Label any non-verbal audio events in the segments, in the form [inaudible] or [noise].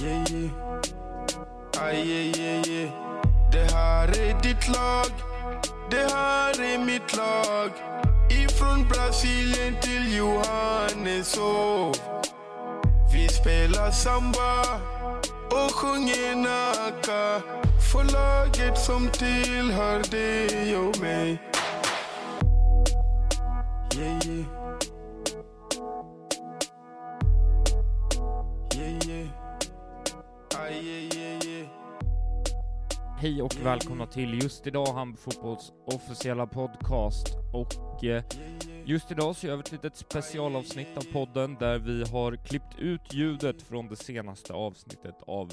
Yeah, yeah. Ah, yeah, yeah, yeah. Det här är ditt lag. Det här är mitt lag. Ifrån Brasilien till Johanneshov. Vi spelar samba och sjunger naka. För laget som tillhör dig och mig. Yeah. Yeah, Hej och välkomna till just idag Hamburg Fotbolls officiella podcast och eh, just idag så gör vi ett litet specialavsnitt av podden där vi har klippt ut ljudet från det senaste avsnittet av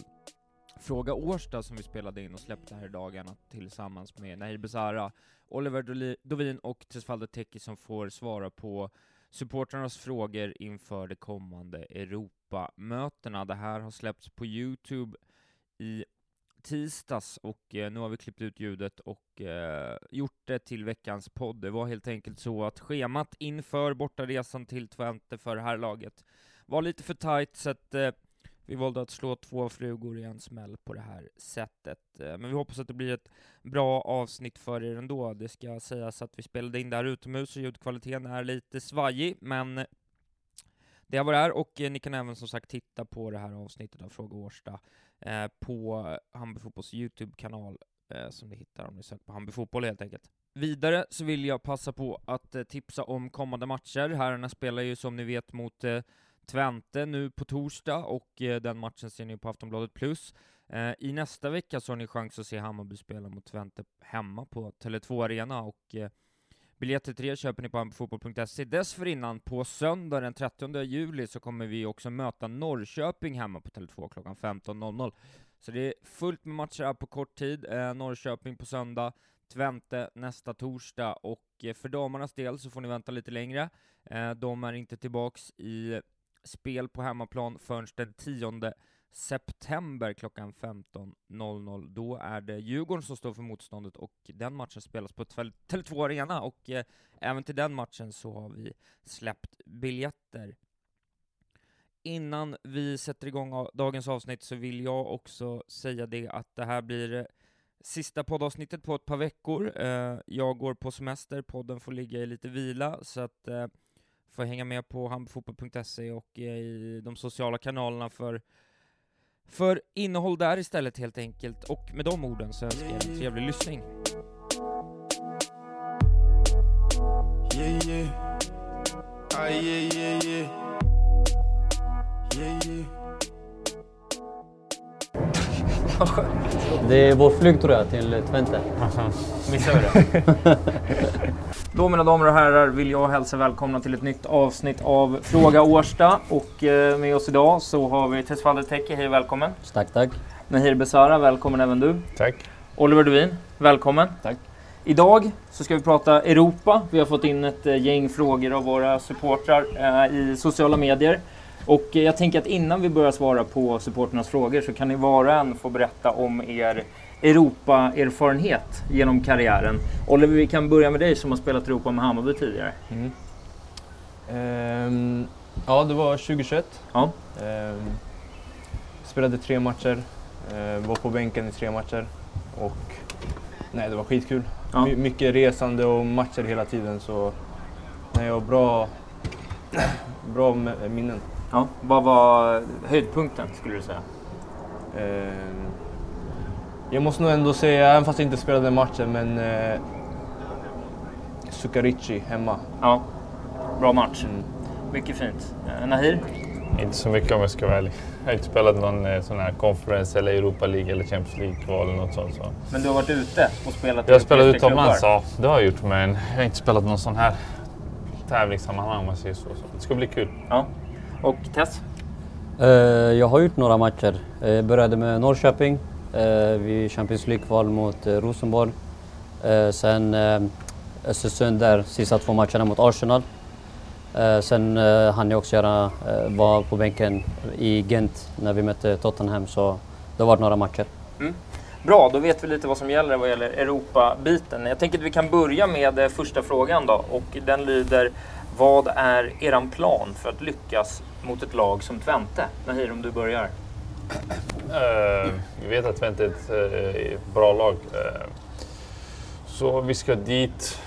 Fråga Årsta som vi spelade in och släppte här i dagarna tillsammans med Nahir Besara, Oliver Dovin och Tesfalde Teki som får svara på supportrarnas frågor inför de kommande Europamötena. Det här har släppts på Youtube i tisdags och eh, nu har vi klippt ut ljudet och eh, gjort det till veckans podd. Det var helt enkelt så att schemat inför bortaresan till Twente för det här laget var lite för tajt så att eh, vi valde att slå två flugor i en smäll på det här sättet. Eh, men vi hoppas att det blir ett bra avsnitt för er ändå. Det ska sägas att vi spelade in det här utomhus och ljudkvaliteten är lite svajig, men det är vad det är och eh, ni kan även som sagt titta på det här avsnittet av Fråga Årsta eh, på Hammarby Fotbolls Youtube-kanal eh, som ni hittar om ni söker på Hammarby Fotboll helt enkelt. Vidare så vill jag passa på att eh, tipsa om kommande matcher. Herrarna spelar ju som ni vet mot eh, Twente nu på torsdag och eh, den matchen ser ni på Aftonbladet Plus. Eh, I nästa vecka så har ni chans att se Hammarby spela mot Twente hemma på Tele2 Arena och eh, Biljetter till det köper ni på hammarbyfotboll.se. Dessförinnan, på söndag den 30 juli, så kommer vi också möta Norrköping hemma på Tele2 klockan 15.00. Så det är fullt med matcher här på kort tid. Eh, Norrköping på söndag, Twente nästa torsdag, och eh, för damernas del så får ni vänta lite längre. Eh, de är inte tillbaks i spel på hemmaplan förrän den 10 september klockan 15.00. Då är det Djurgården som står för motståndet och den matchen spelas på Tele2 Arena och eh, även till den matchen så har vi släppt biljetter. Innan vi sätter igång dagens avsnitt så vill jag också säga det att det här blir eh, sista poddavsnittet på ett par veckor. Eh, jag går på semester, podden får ligga i lite vila, så att eh, får hänga med på hamburgfotboll.se och eh, i de sociala kanalerna för för innehåll där istället helt enkelt. Och med de orden så önskar jag en trevlig lyssning. Yeah, yeah. Ah, yeah, yeah, yeah. Yeah, yeah. Det är vår flyg tror jag till Twente. [laughs] Missade vi det? [laughs] Då mina damer och herrar vill jag hälsa välkomna till ett nytt avsnitt av Fråga Årsta. Och eh, med oss idag så har vi Tesfalde Teki, hej och välkommen. Tack, tack. Nahir Besara, välkommen även du. Tack. Oliver Duvin, välkommen. Tack. Idag så ska vi prata Europa. Vi har fått in ett eh, gäng frågor av våra supportrar eh, i sociala medier. Och eh, jag tänker att innan vi börjar svara på supporternas frågor så kan ni var och en få berätta om er Europa-erfarenhet genom karriären. Oliver, vi kan börja med dig som har spelat Europa med Hammarby tidigare. Ehm, ja, det var 2021. Ja. Ehm, spelade tre matcher, ehm, var på bänken i tre matcher och nej, det var skitkul. Ja. My- mycket resande och matcher hela tiden så nej, jag har bra, [clears throat] bra minnen. Ja. Vad var höjdpunkten skulle du säga? Ehm, jag måste nog ändå säga, även fast jag inte spelade matchen, men eh, Sukarici hemma. Ja, bra match. Mm. Mycket fint. Eh, Nahir? Inte så mycket om jag ska vara ärlig. Jag har inte spelat någon eh, sån här conference eller Europa League eller Champions League-kval eller något sånt. Så. Men du har varit ute och spelat Jag har spelat utomlands, ja. Det har jag gjort, men jag har inte spelat någon sån här tävlingssammanhang om man säger så. så. Det ska bli kul. Ja. Och Tess? Eh, jag har gjort några matcher. Eh, Jag började med Norrköping uh, vid Champions League-kval mot Rosenborg. Eh, sen Östersund där, sista två matcherna mot Arsenal. Eh, sen hann jag också göra, vara på bänken i Gent när vi mötte Tottenham, så det har varit några matcher. Bra, då vet vi lite vad som gäller vad gäller Europa-biten. Jag tänker att vi kan börja med eh, första frågan då och den lyder vad är eran plan för att lyckas mot ett lag som Twente? Nahir, om du börjar. Eh, vi vet att Twente är ett uh, bra lag. Uh, så vi ska dit,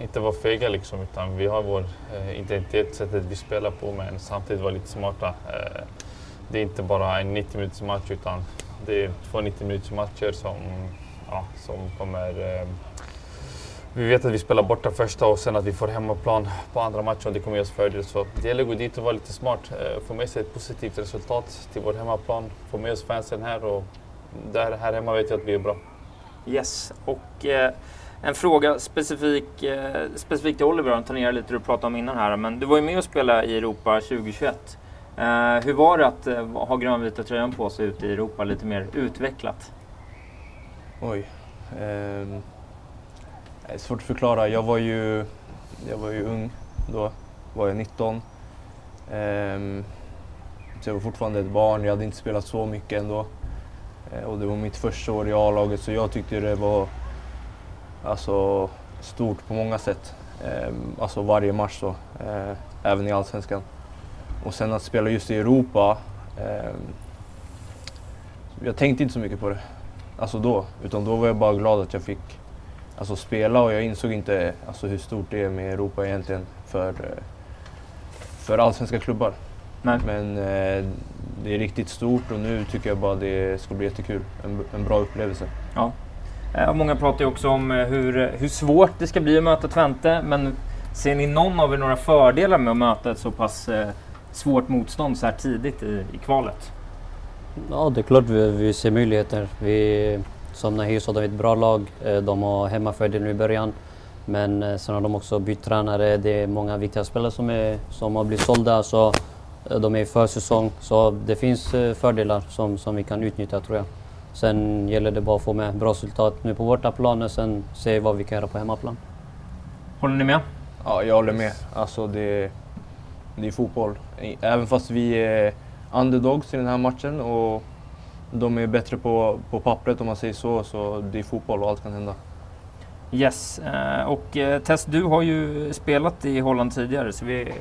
inte vara fega liksom, utan vi har vår eh, identitet, sättet vi spelar på, men samtidigt vara lite smarta. Det är inte bara en 90 minuters match, utan det är två 90 minuters matcher som, ja, som kommer vi vet att vi spelar borta första och sen att vi får hemmaplan på andra matchen. Det kommer ge oss fördel. Så det gäller att gå dit och vara lite smart. Eh, få med sig ett positivt resultat till vår hemmaplan. Få med oss fansen här och där, här hemma vet jag att vi är bra. Yes, och eh, en fråga specifik, eh, specifikt till Oliver, han tangerar lite det du pratade om innan här, men du var ju med och spelade i Europa 2021. Eh, hur var det att eh, ha grönvita tröjan på sig ute i Europa lite mer utvecklat? Oj. är Eh, svårt att förklara. Jag var ju, jag var ju ung då. Var jag 19. Ehm, så jag var fortfarande ett barn. Jag hade inte spelat så mycket ändå. Ehm, och det var mitt första år i A-laget så jag tyckte det var alltså, stort på många sätt. Ehm, alltså varje match så. ehm, även i Allsvenskan. Och sen att spela just i Europa. ehm, jag tänkte inte så mycket på det. Alltså då. Utan då var jag bara glad att jag fick alltså, spela och jag insåg inte alltså, hur stort det är med Europa egentligen för, för allsvenska klubbar. Nej. Men eh, det är riktigt stort och nu tycker jag bara det ska bli jättekul. En, en bra upplevelse. Ja. Eh, många pratar ju också om eh, hur, hur svårt det ska bli att möta Twente, men ser ni någon av er några fördelar med att möta ett så pass eh, svårt motstånd så här tidigt i, i kvalet? Ja, det är klart vi, vi ser möjligheter. Vi, som Nahir sa, de är ett bra lag. Eh, De har hemmafördel nu i början. Men eh, sen har de också bytt tränare. Det är många viktiga spelare som, är, som har blivit sålda. Så eh, de är i försäsong. Så det finns fördelar som, som vi kan utnyttja tror jag. Sen gäller det bara att få med bra resultat nu på bortaplan och sen se vad vi kan göra på hemmaplan. Håller ni med? Ja, jag håller med. Alltså det, det är fotboll. Även fast vi är underdogs i den här matchen och de är bättre på, på pappret om man säger så, så det är fotboll och allt kan hända. Yes, eh, och eh, Tess, du har ju spelat i Holland tidigare så vi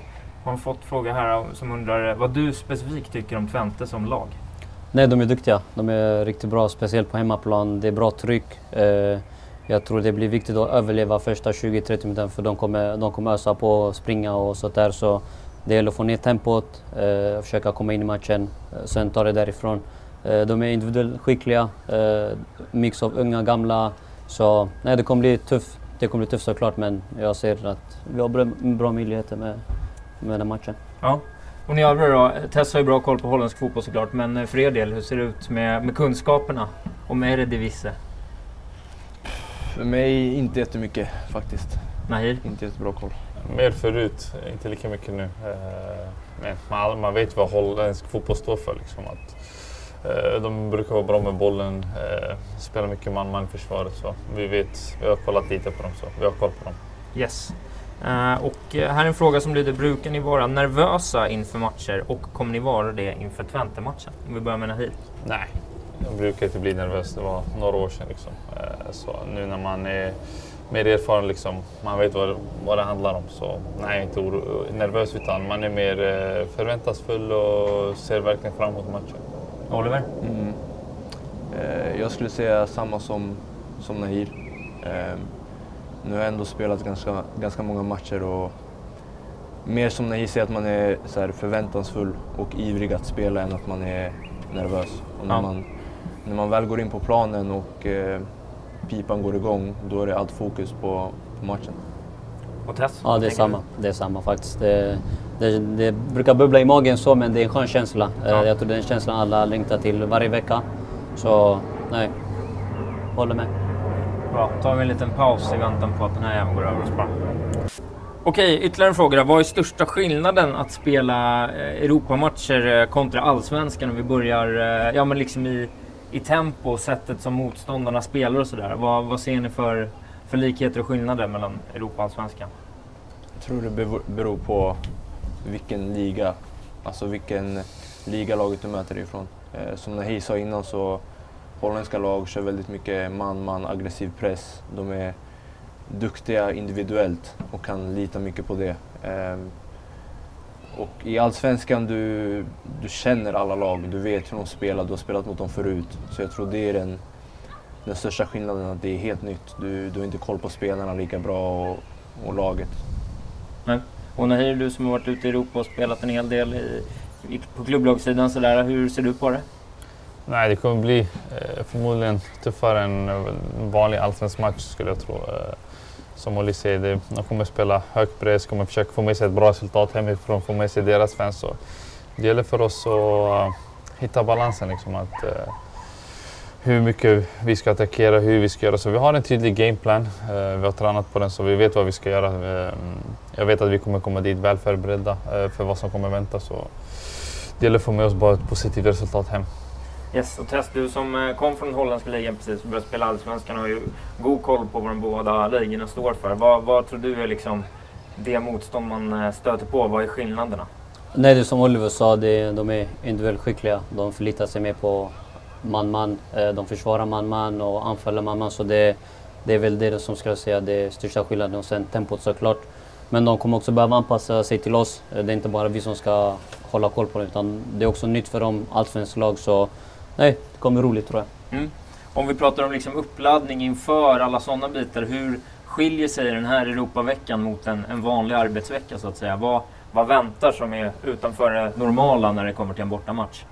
har fått fråga här som undrar vad du specifikt tycker om Twente som lag. Nej, de är duktiga. De är riktigt bra, speciellt på hemmaplan. Det är bra tryck. Eh, jag tror det blir viktigt att överleva första 20-30 minuterna för de kommer, de kommer ösa på och springa och sånt där. Så det gäller att få ner tempot, eh, försöka komma in i matchen, eh, sen ta det därifrån. Eh, de är individuellt skickliga, eh, mix av unga och gamla. Så nej, det kommer bli tufft. Det kommer bli tufft såklart, men jag ser att vi har bra, bra möjligheter med, med den matchen. Ja. Och ni andra då? Tess har ju bra koll på holländsk fotboll såklart, men eh, för er del, hur ser det ut med, med kunskaperna om Eredivisie? För mig inte jättemycket faktiskt. Nahir? Inte jättebra koll. Mer förut, inte lika mycket nu. Eh, Men man, man vet vad holländsk fotboll står för. Liksom, att, eh, de brukar vara bra med bollen, eh, spelar mycket man-man i försvaret. Så vi vet, vi har kollat lite på dem, så vi har koll på dem. Yes. Eh, och eh, här är en fråga som lyder, brukar ni vara nervösa inför matcher och kommer ni vara det inför Twente-matchen? Om vi börjar med Nahir. Nej, jag brukar inte bli nervös. Det var några år sedan. Liksom. Eh, Så nu när man är mer erfaren, liksom, man vet vad, vad det handlar om. Så nej, jag är inte nervös utan man är mer eh, förväntansfull och ser verkligen fram emot matchen. Oliver? Mm. Eh, jag skulle säga samma som, som Nahir. Eh, nu har jag ändå spelat ganska, ganska många matcher och mer som Nahir säger att man är så förväntansfull och ivrig att spela än att man är nervös. Och när, Ja. man, när man väl går in på planen och eh, pipan går igång, då är det allt fokus på, på matchen. Och Tess? Ja, det är samma. Det är samma faktiskt. Det, det, det brukar bubbla i magen så, men det är en skön känsla. Eh, Ja. Jag tror det är en känsla alla längtar till varje vecka. Så, nej. Håller med. du? Bra, tar vi en liten paus i väntan på att den här jäveln går över och. Okej, ytterligare en fråga. då. Vad är största skillnaden att spela eh, Europamatcher eh, kontra Allsvenskan? Om vi börjar ja, men liksom i, i tempo sättet som motståndarna spelar och sådär. Vad, vad ser ni för, för likheter och skillnader mellan Europa och Allsvenskan? Jag tror det beror på vilken liga, alltså vilken liga laget du möter ifrån. Eh, som Nahir sa innan så holländska lag kör väldigt mycket man-man, aggressiv press. De är duktiga individuellt och kan lita mycket på det. Eh, och i Allsvenskan du, du känner alla lag, du vet hur de spelar, du har spelat mot dem förut. Så jag tror det är den, den största skillnaden, att det är helt nytt. Du, du har inte koll på spelarna lika bra och, och laget. Och Nahir, du som har varit ute i Europa och spelat en hel del i, i, på klubblagssidan sådär, hur ser du på det? Nej, det kommer bli eh, förmodligen tuffare än en vanlig allsvensk match skulle jag tro. Eh, som Olli säger, det, de kommer spela hög press, kommer försöka få med sig ett bra resultat hemifrån, få med sig deras fans. Så det gäller för oss att uh, hitta balansen. Liksom, att, uh, hur mycket vi ska attackera, hur vi ska göra. Så vi har en tydlig gameplan. Uh, vi har tränat på den så vi vet vad vi ska göra. Uh, jag vet att vi kommer komma dit väl förberedda uh, för vad som kommer vänta. Så det gäller att få med oss bara ett positivt resultat hem. Yes, och Tess, du som eh, kom från holländska ligan precis och började spela allsvenskan har ju god koll på vad de båda ligorna står för. Vad, vad tror du är liksom det motstånd man eh, stöter på? Vad är skillnaderna? Nej, det är som Oliver sa, det, de är individuellt skickliga. De förlitar sig mer på man-man. Eh, de försvarar man-man och anfaller man-man. Så det, det är väl det som ska jag säga, det är största skillnaden. Och sen tempot såklart. Men de kommer också behöva anpassa sig till oss. Eh, det är inte bara vi som ska hålla koll på dem. utan det är också nytt för dem, allsvenskt lag. Så nej, det kommer bli roligt tror jag. Mm. Om vi pratar om liksom uppladdning inför alla sådana bitar. Hur skiljer sig den här Europaveckan mot en, en vanlig arbetsvecka så att säga? Vad, vad väntar som är utanför det normala när det kommer till en bortamatch?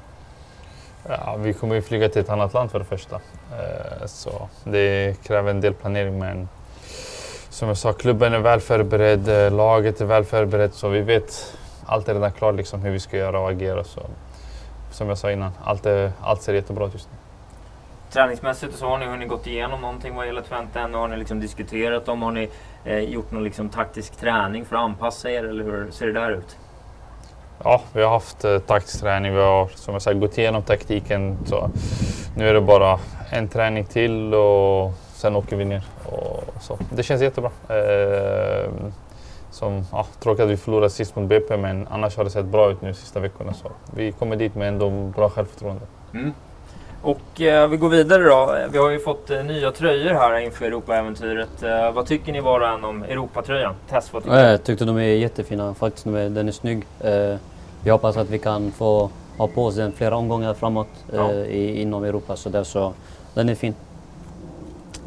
Ja, vi kommer ju flyga till ett annat land för det första. Eh, så det kräver en del planering men som jag sa, klubben är väl förberedd, eh, laget är väl förberett så vi vet allt är redan klart liksom hur vi ska göra och agera. Så, som jag sa innan, allt, är, allt ser jättebra ut just nu. Träningsmässigt så har ni, hunnit gått igenom någonting vad gäller Twente ännu? Har ni liksom diskuterat dem? Har ni eh, gjort någon liksom taktisk träning för att anpassa er eller hur ser det där ut? Ja, vi har haft eh, taktisk vi har som jag sagt gått igenom taktiken. Så nu är det bara en träning till och sen åker vi ner. Och så. Det känns jättebra. Eh, som, ja, tråkigt att vi förlorade sist mot BP men annars har det sett bra ut nu de sista veckorna. Så vi kommer dit med ändå bra självförtroende. Mm. Och eh, vi går vidare då. Vi har ju fått eh, nya tröjor här inför Europaäventyret. Eh, vad tycker ni var och en om Europatröjan? Tess, vad tycker Ja, du? Jag tyckte de är jättefina faktiskt. De är, den är snygg. Eh, vi hoppas att vi kan få ha på oss den flera omgångar framåt eh, Ja. i, inom Europa. Så, där, så den är fin.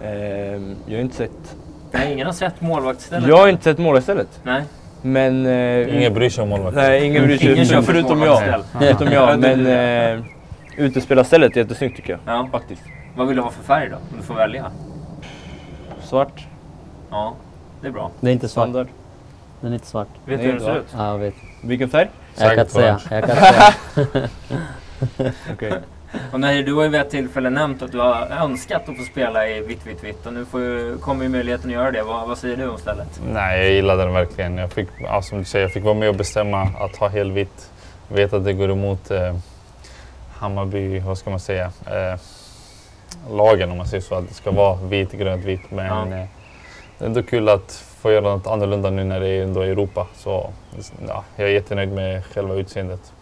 Ehm, jag har inte sett, Nej, ingen har sett målvaktsstället? jag har inte sett målvaktsstället. Nej. Men... eh, Ingen bryr sig om målvakten. Nej, ingen bryr sig. Ingen förutom jag. Förutom jag. Men eh, utespelarstället är jättesnyggt tycker jag. Ja. Faktiskt. Vad vill du ha för färg då? Om du får välja. Svart, Ja, det är bra. Det är inte svart. standard. Den är inte svart. Vet du hur den ser ut? Ja, jag vet. Vilken färg? Jag kan inte säga. Jag kan inte säga. [laughs] Okej. Och nej, du har ju vid ett tillfälle nämnt att du har önskat att få spela i vitt, vitt, vitt. Och nu får ju, kommer ju möjligheten att göra det. Vad, vad säger du om stället? Nej, jag gillade den verkligen. Jag fick, ja, som du säger, jag fick vara med och bestämma att ha helvitt. Jag vet att det går emot eh, Hammarby, vad ska man säga, eh, lagen om man säger så. Att det ska vara vit, grönt, vitt. Men Ja. eh, det är ändå kul att få göra något annorlunda nu när det är ändå Europa. Så ja, jag är jättenöjd med själva utseendet.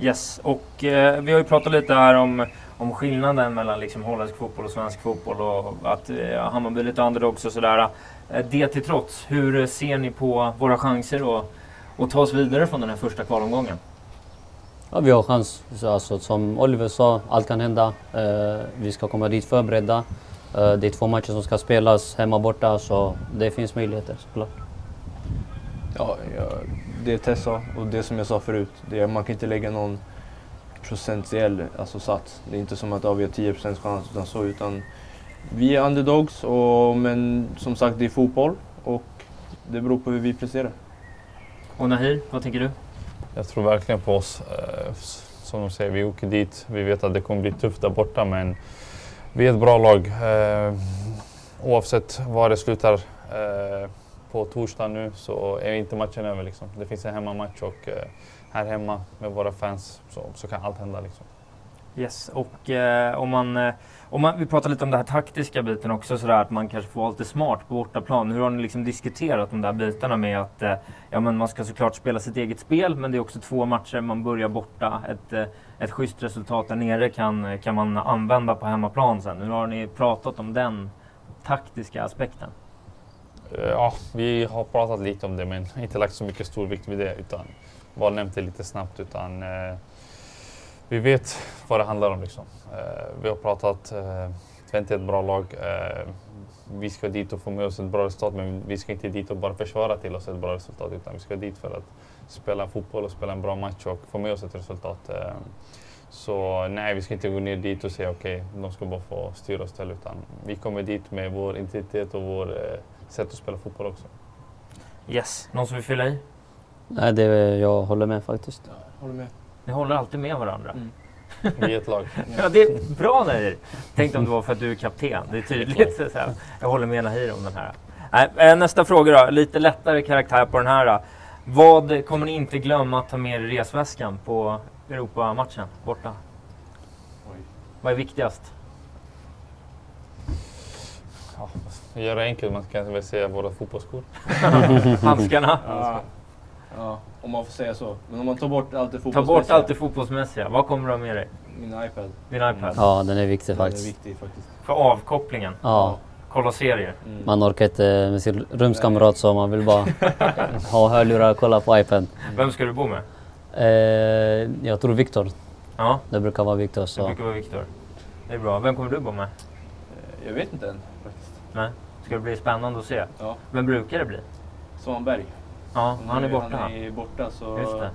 Yes, och eh, vi har ju pratat lite här om, om skillnaden mellan liksom holländsk fotboll och svensk fotboll och att eh, Hammarby är lite underdogs och sådär. Eh, det till trots, hur ser ni på våra chanser att, att ta oss vidare från den här första kvalomgången? Ja, vi har chans. Så, Alltså, som Oliver sa, allt kan hända. Eh, vi ska komma dit förberedda. Eh, det är två matcher som ska spelas hemma och borta, så det finns möjligheter såklart. Ja, ja, det Tess sa och det som jag sa förut. Det är, man kan inte lägga någon procentuell alltså, sats. Det är inte som att ja, vi har 10% chans utan så. Utan vi är underdogs, och, men som sagt det är fotboll och det beror på hur vi presterar. Och Nahir, vad tänker du? Jag tror verkligen på oss. Eh, som de säger, vi åker dit. Vi vet att det kommer bli tufft där borta men vi är ett bra lag. Eh, oavsett var det slutar eh, på torsdag nu så är inte matchen över. Liksom. Det finns en hemmamatch och här hemma med våra fans så, så kan allt hända. Liksom. Yes, och eh, om man, eh, om man, vi pratar lite om den här taktiska biten också sådär att man kanske får vara lite smart på bortaplan. Hur har ni liksom diskuterat de där bitarna med att eh, ja, men man ska såklart spela sitt eget spel men det är också två matcher man börjar borta. Ett, eh, ett schysst resultat där nere kan, kan man använda på hemmaplan sen. Hur har ni pratat om den taktiska aspekten? Eh, ja, vi har pratat lite om det men inte lagt så mycket stor vikt vid det. Utan bara nämnt det lite snabbt utan eh, vi vet vad det handlar om. Liksom. Eh, vi har pratat, eh, Twente är ett bra lag. Eh, vi ska dit och få med oss ett bra resultat men vi ska inte dit och bara försvara till oss ett bra resultat utan vi ska dit för att spela fotboll och spela en bra match och få med oss ett resultat. Eh, så nej, vi ska inte gå ner dit och säga okej, okay, de ska bara få styra och ställa utan vi kommer dit med vår identitet och vår eh, sätt att spela fotboll också. Yes, någon som vill fylla i? Nej, det, jag håller med faktiskt. Ja, håller med. Ni håller alltid med varandra. Mm. [laughs] Vi är ett lag. Ja, det är bra Nahir. Tänk om det var för att du är kapten. Det är tydligt. Så här. Jag håller med Nahir om den här. Nej, eh, nästa fråga då. Lite lättare karaktär på den här. Vad kommer ni inte glömma att ta med i resväskan på Europamatchen borta? Oj. Vad är viktigast? Ja, göra det enkelt, man kan väl säga våra fotbollsskor. [laughs] Handskarna? Ja. ja, om man får säga så. Men om man tar bort allt det Ta fotbollsmässiga. bort allt det fotbollsmässiga. Vad kommer du ha med dig? Min iPad. Din iPad? Ja, den är viktig Den är faktiskt. viktig faktiskt. För avkopplingen? Ja, Kolla serier? Mm. man orkar inte med sin rumskamrat så man vill bara [laughs] ha hörlurar och kolla på iPad. Vem ska du bo med? Eh, jag tror Viktor. Ja, Det brukar vara Viktor. det Så. brukar vara Viktor. Det är bra. Vem kommer du bo med? Eh, Jag vet inte än faktiskt. Nej. Ska det bli spännande att se? Ja. Vem brukar det bli? Svanberg. Ja, han är Nu- borta. Han är borta så Just det.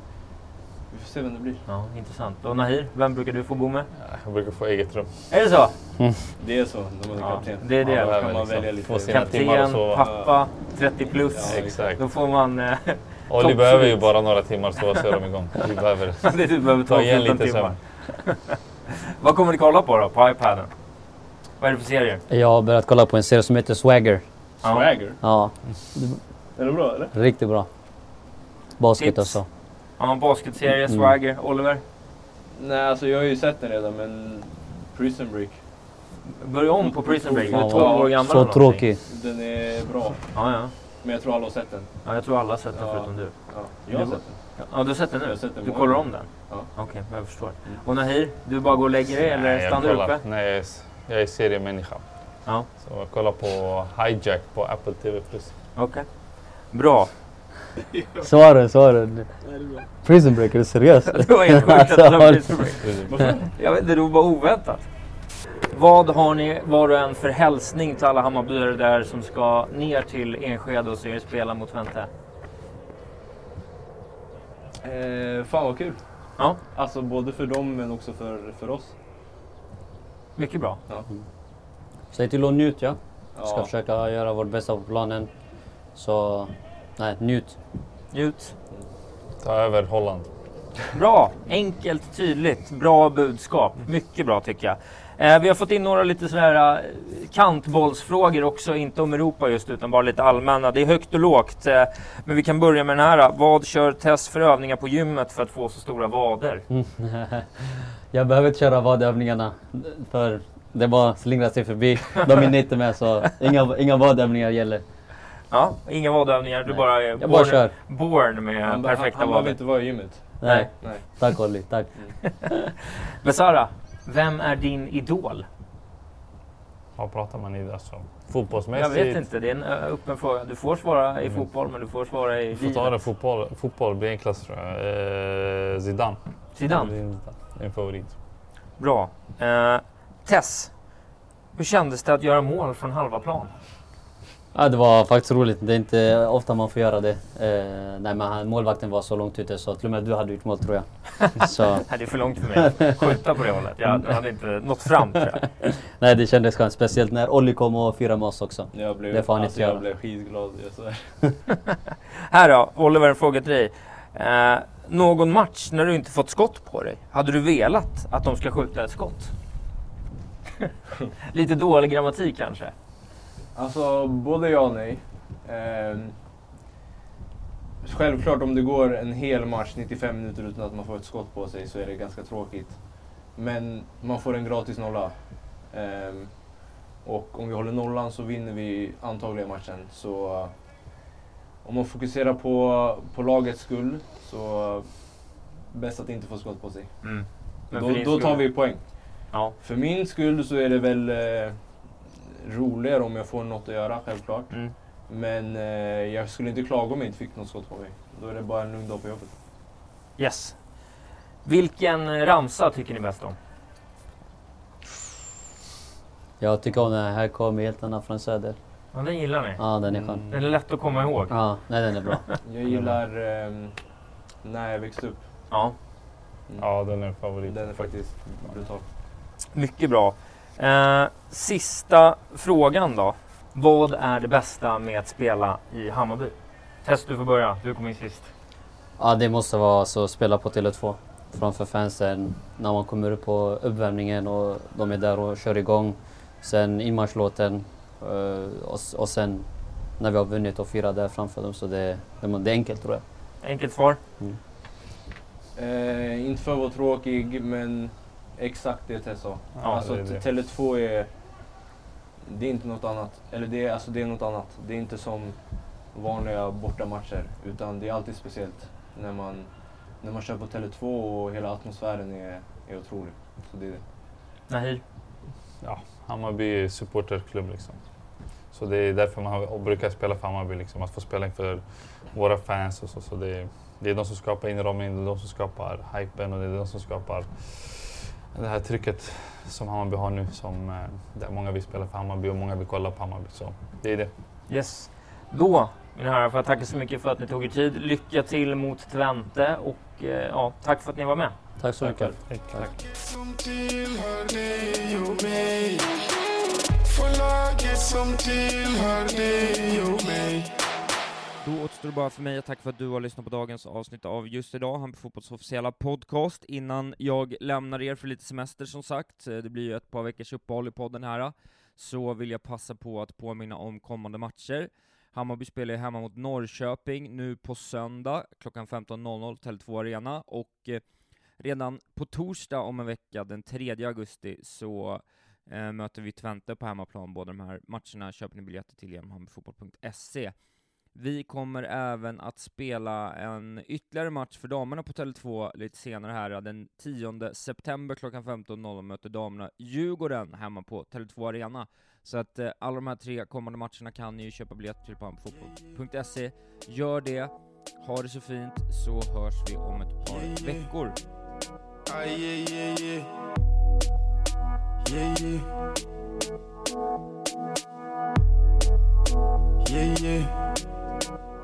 vi får se vem det blir. Ja, intressant. Och Nahir, vem brukar du få bo med? Jag brukar få eget rum. Är det så? Det är så när man är Ja, kapten. det är det. Ja, Då kan väl man liksom välja lite. få sina Kapten, sova. pappa, 30 plus. Ja, Exakt. Då får man... Eh, Olli behöver ju bara några timmar sova så är de igång. Vi behöver [laughs] det du behöver ta ta igen 14 lite timmar. sömn. [laughs] Vad kommer ni kolla på då, på iPaden? Vad är det för serier? Jag har börjat kolla på en serie som heter Swagger. Swagger. Ja, Är det bra eller? riktigt bra. Basket Tips? och så. Ja, basketserie, Mm. Swagger, Oliver. Nej, alltså jag har ju sett den redan men Prison Break, Börja om på Prison Break. Du är Ja, 12 år gammal Så tråkig. den är bra. Ja, ja. Men jag tror alla har sett den. ja, jag tror alla har sett den Ja. förutom du. Ja, jag har sett den. Ja, du har sett den nu? Jag har sett den du kollar om den? Ja. Okej, jag förstår. Mm. Och Nahir, du bara går och lägger dig eller Nej, stannar du uppe? Nej, jag är, seriemänniska. Ja. Så jag kollar på Hijack på Apple TV+. Okej. Bra. [laughs] Svara, svara. Prison Break, är du seriös? [laughs] Det var helt sjukt att Alltså, det var har- Prison Break. Jag vet inte, det var bara oväntat. Vad har ni var och en för hälsning till alla Hammarbyare där som ska ner till Enskede och se er spela mot Twente? Eh, fan vad kul. Ja, Alltså både för dem men också för, för oss. mycket bra. Säg till och njut ja. Ska Ja. försöka göra vårt bästa på planen. Så, nej, njut. Njut. Ta över Holland. Bra, enkelt, tydligt, bra budskap. Mycket bra tycker jag. Eh, vi har fått in några lite sådär eh, kantbollsfrågor också, inte om Europa just utan bara lite allmänna. Det är högt och lågt. Eh, men vi kan börja med den här. Vad kör Tess för övningar på gymmet för att få så stora vader? [laughs] jag behöver inte köra vadövningarna. För det bara slingrar sig förbi. De är inte med så inga, inga vadövningar gäller. Ja, inga vadövningar, du bara är Jag bara born, kör. born med Han, perfekta han behöver vader. inte vara i gymmet. Nej, Nej. tack Olli. Tack. [laughs] Besara, vem är din idol? Vad pratar man i? Alltså, Jag fotbollsmässigt? vet inte, det är en öppen fråga. Du får svara i Mm. fotboll, men du får svara i Vi får ta det livet. fotboll. Fotboll blir enklast tror jag. Eh, Zidane. Zidane. Zidane. En favorit. Bra. Eh, Tess, hur kändes det att göra mål från halva plan? Ja, det var faktiskt roligt. Det är inte ofta man får göra det. Eh, nej, men målvakten var så långt ute så till och med du hade gjort mål tror jag. [laughs] så, Nej, det är för långt för mig skjuta på det hållet. Jag hade inte nått fram tror jag. [laughs] nej, det kändes skönt. Speciellt när Olli kom och firade med oss också. Jag blev, Det får han alltså, inte jag göra. blev skitglad. [laughs] Här då, Oliver, en fråga till dig. Eh, någon match när du inte fått skott på dig, hade du velat att de ska skjuta ett skott? Lite dålig grammatik kanske? Alltså både ja och nej. Ehm, självklart om det går en hel match, 95 minuter utan att man får ett skott på sig så är det ganska tråkigt. Men man får en gratis nolla. Ehm, och om vi håller nollan så vinner vi antagligen matchen. Så eh, om man fokuserar på, på lagets skull så uh, bäst att inte få skott på sig. Mm. Då, då tar vi poäng. Ja. För min skull så är det väl eh, roligare om jag får något att göra, självklart. Mm. Men eh, jag skulle inte klaga om jag inte fick något skott på mig. Då är det bara en lugn dag på jobbet. Yes. Vilken ramsa tycker ni bäst om? Jag tycker om den här, här kommer hjältarna från söder. Ja, den gillar ni. Ja, den är skön. Mm. Den är lätt att komma ihåg. Ja, nej den är bra. Jag gillar ehm, När jag växte upp. Ja, Ja, den är favorit. Den är faktiskt brutal. mycket bra. Eh, sista frågan då. Vad är det bästa med att spela i Hammarby? Test, du får börja. Du kom in sist. Ja, det måste vara så spela på Tele2 framför fansen när man kommer upp på uppvärmningen och de är där och kör igång. Sen inmarschlåten eh, och, och sen när vi har vunnit och firar där framför dem. Så det, det, är enkelt tror jag. Enkelt svar. Eh, inte för att vara tråkig, men exakt det Tess sa. Ja, alltså det är det. Tele2 är... Det är inte något annat. Eller det är, alltså, det är något annat. Det är inte som vanliga bortamatcher. Utan det är alltid speciellt när man, när man kör på Tele2 och hela atmosfären är, är otrolig. Så det är det. Nahir. Ja, Hammarby är supporterklubb liksom. Så det är därför man har, brukar spela för Hammarby, liksom, att få spela inför våra fans och så. så det, är, det är de som skapar inramningen, det är de som skapar hypen och det är de som skapar det här trycket som Hammarby har nu. Som, eh, där många vill spela för Hammarby och många vill kolla på Hammarby. Så det är det. Yes. Då, mina herrar, får jag tacka så mycket för att ni tog er tid. Lycka till mot Twente och eh, ja, tack för att ni var med. Tack så mycket. Tack. mig För laget som tillhör dig och mig då återstår det bara för mig att tacka för att du har lyssnat på dagens avsnitt av Just idag, Hammarby Fotbolls officiella podcast. Innan jag lämnar er för lite semester som sagt, eh, det blir ju ett par veckors uppehåll i podden här, eh, så vill jag passa på att påminna om kommande matcher. Hammarby spelar ju hemma mot Norrköping nu på söndag klockan 15.00, Tele2 Arena, och eh, redan på torsdag om en vecka, den 3 augusti, så möter vi Twente på hemmaplan. Båda de här matcherna köper ni biljetter till genom hammarbyfotboll.se. Vi kommer även att spela en ytterligare match för damerna på Tele2 lite senare här. Den 10 september klockan 15.00 möter damerna Djurgården hemma på Tele2 Arena. Så att eh, alla de här tre kommande matcherna kan ni ju köpa biljetter till på fotboll.se. Gör det, ha det så fint, så hörs vi om ett par veckor. Yeah, yeah,